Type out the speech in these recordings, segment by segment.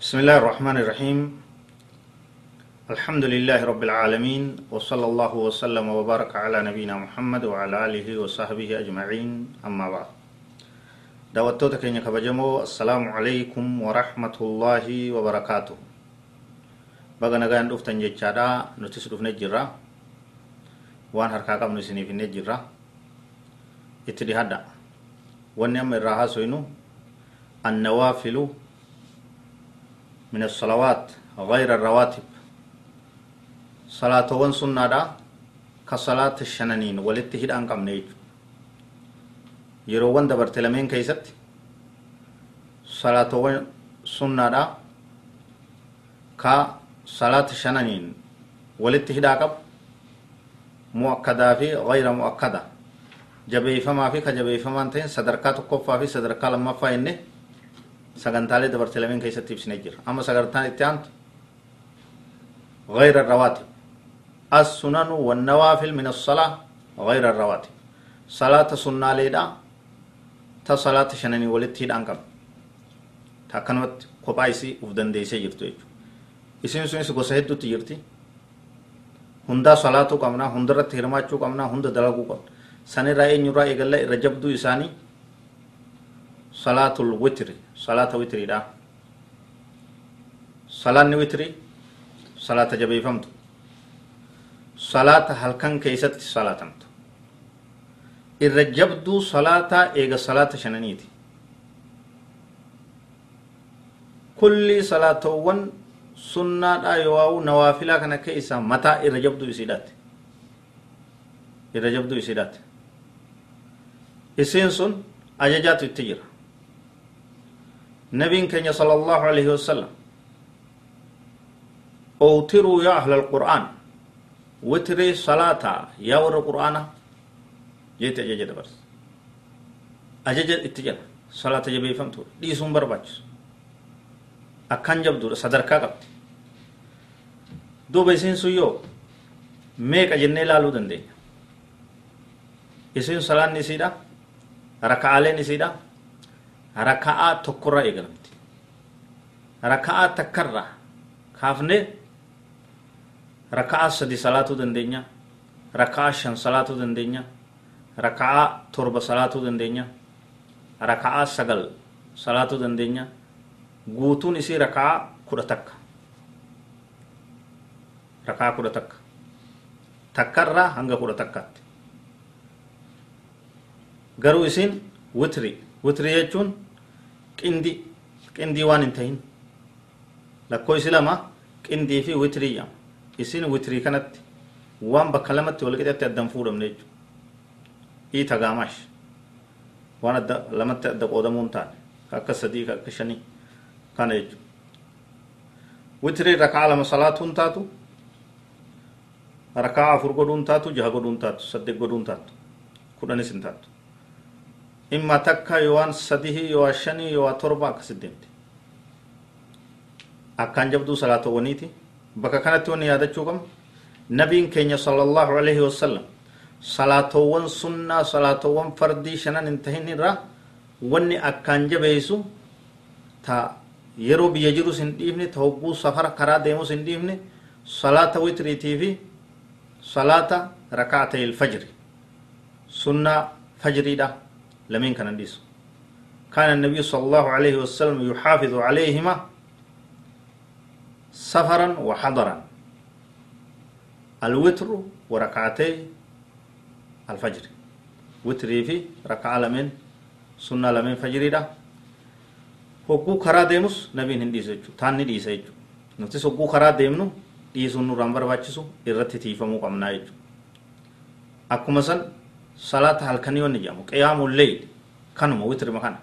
بسم الله الرحمن الرحيم. الحمد لله رب العالمين وصلى الله وسلم وبارك على نبينا محمد وعلى آله وصحبه أجمعين. أما بعد. دعوتوتا كينيا كبجمو السلام عليكم ورحمة الله وبركاته. بغا نغان دفتن جيتشادا نتس دفن جرا وان هركا قبل سني في نجرا اتدي هدا وان يم الراها سوينو النوافل من الصلوات غير الرواتب. صلاة وان سنة دا كصلاة الشنانين والاتهد أن قم نيج يروان دبرت لمن كيست. صلاة وان سنة دا كصلاة الشنانين والاتهد أقب مؤكدة في غير مؤكدة. جبيفما في كجبيفما انتين صدركات قفا في صدركا لما فاينة. Sagantaalee dabarte lameen keessatti ibsine jira amma sagantaan itti aantu غير الرواتب السنن والنوافل من الصلاة غير الرواتب صلاة سنة ليدا تا صلاة شنني ولتي دانكم تا كنوت ufdan deesee jirtu jechuudha isin sunis gosa hedduutti jirti hundaa salaatuu qabnaa hundarratti hirmaachuu qabnaa hunda dalaguu qabna sanirraa eenyurraa eegalla irra jabduu isaanii salaatul witri salaata witriidha salaanni witri salaata jabeeffamtu salaata halkan keeysatti salaatamtu irra jabduu salaataa eega salaata shananiiti kulli salaatowwan sunnaadha yowaa'u nawaafilaa kana keeysa mataa irra jabduu isiidhaatti irra jabduu isiidhaatti isiin sun ajajaatu itti jira نبي كان صلى الله عليه وسلم. أوتروا يا أهل القرآن. وتري صلاة يا ور القرآن. جيت أجج برس أجج اتجاه. صلاة جبي فهمتوا دي سنبر باجس أكان جبدو صدر قبت دو بيسين سيو ميك أجنة لالو دندي. إسين صلاة نسيدا. ركعالي نسيدا. Raka'aa tokkorraa eegalamti raka'aa takkarraa kaafne raka'aa sadi salaatuu dandeenya raka'aa shan salaatuu dandeenya raka'aa torba salaatuu dandeenya raka'aa sagal salaatuu dandeenya guutuun isii raka'aa kudha takka raka'aa kudha takka takkarraa hanga kudha takkaatti garuu isiin witri witrii jechuun qindii qindii waan hin tahin lakkoofsi lama qindii fi witrii jedhama isin witrii kanatti waan bakka lamatti wal qixatti addan fuudhamne jechuudha. Ii tagaamaash waan adda lamatti adda qoodamuu hin taane. Akka sadii akka shanii kana jechuudha. Witrii rakaa lama salaatuun taatu rakaa afur godhuun taatu jaha godhuun taatu saddeet godhuun taatu kudhanis hin taatu imma takka yoowaan sadihii yoowaan shanii yoowaan torba akkasit deemte akkaan jabduu salaatowwaniiti bakka kanatti wanni yaadachuu qabna nabiin keenya sallallahu alaihi wasallam salaatowwan sunnaa salaatowwan fardii shanan hin tahin irraa wanni akkaan jabeeysu ta yeroo biyya jirus hin dhiifne ta hogguu safara karaa deemus hin dhiifne salaata witriitii fi salaata rakaatay ilfajri sunnaa fajriidha لمن كان نديس كان النبي صلى الله عليه وسلم يحافظ عليهما سفرا وحضرا الوتر وركعتي الفجر وتري في ركعة لمن سنة لمن فجر ده hogguu karaa deemus nabiin hin dhiisa jechuudha taanni dhiisa jechuudha nutis hogguu karaa deemnu dhiisuun nurraan barbaachisu irratti tiifamuu qabnaa jechuudha akkuma san salaata halkanii wanni jedhamu qiyaamuun leeyl kanuma witrima kana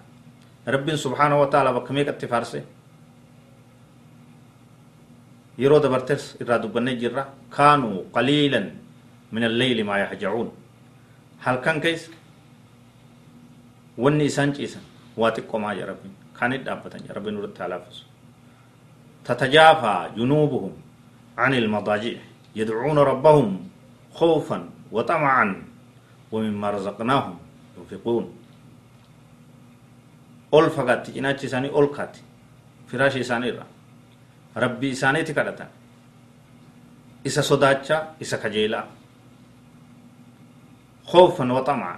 rabbiin subhaanahu wa ta'ala bakka meeqatti faarse yeroo dabartes irraa dubbannee jirra kaanuu qaliilan min alleyli maa yahjacuun halkan keessa wanni isaan ciisan waa xiqqomaa jira rabbiin kaanit dhaabbatan jira rabbiin irratti halaafisu تتجافى جنوبهم عن المضاجع يدعون ربهم خوفا وطمعا ومما رزقناهم. ينفقون ol fagaatti cinaachi isaanii ol kaatti firaashii isaanii irra rabbii isaaniiti kadhatan isa sodaachaa isa kajeelaa خوفا وطمعا.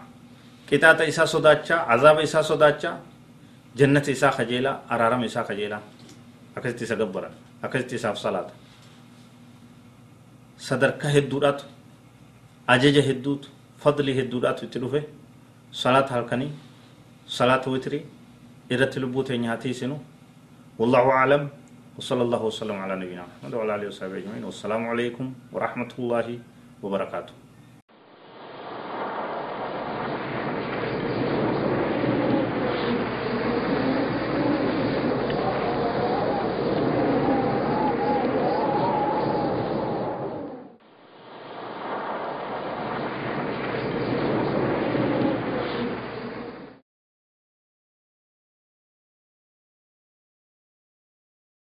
قطاط إسا صداتشا عذاب إسا صداتشا جنة إسا خجيلا أرارم إسا خجيلا. أكست إسا قبرا. أكست إسا صلاة صدرك هدودات أجج هدود فضل هدودات تلوفه صلاة هالكني صلاة وتري إرت لبوت نهاتي سنو. والله أعلم. وصلى الله وسلم على نبينا محمد وعلى آله وصحبه أجمعين. والسلام عليكم ورحمة الله وبركاته.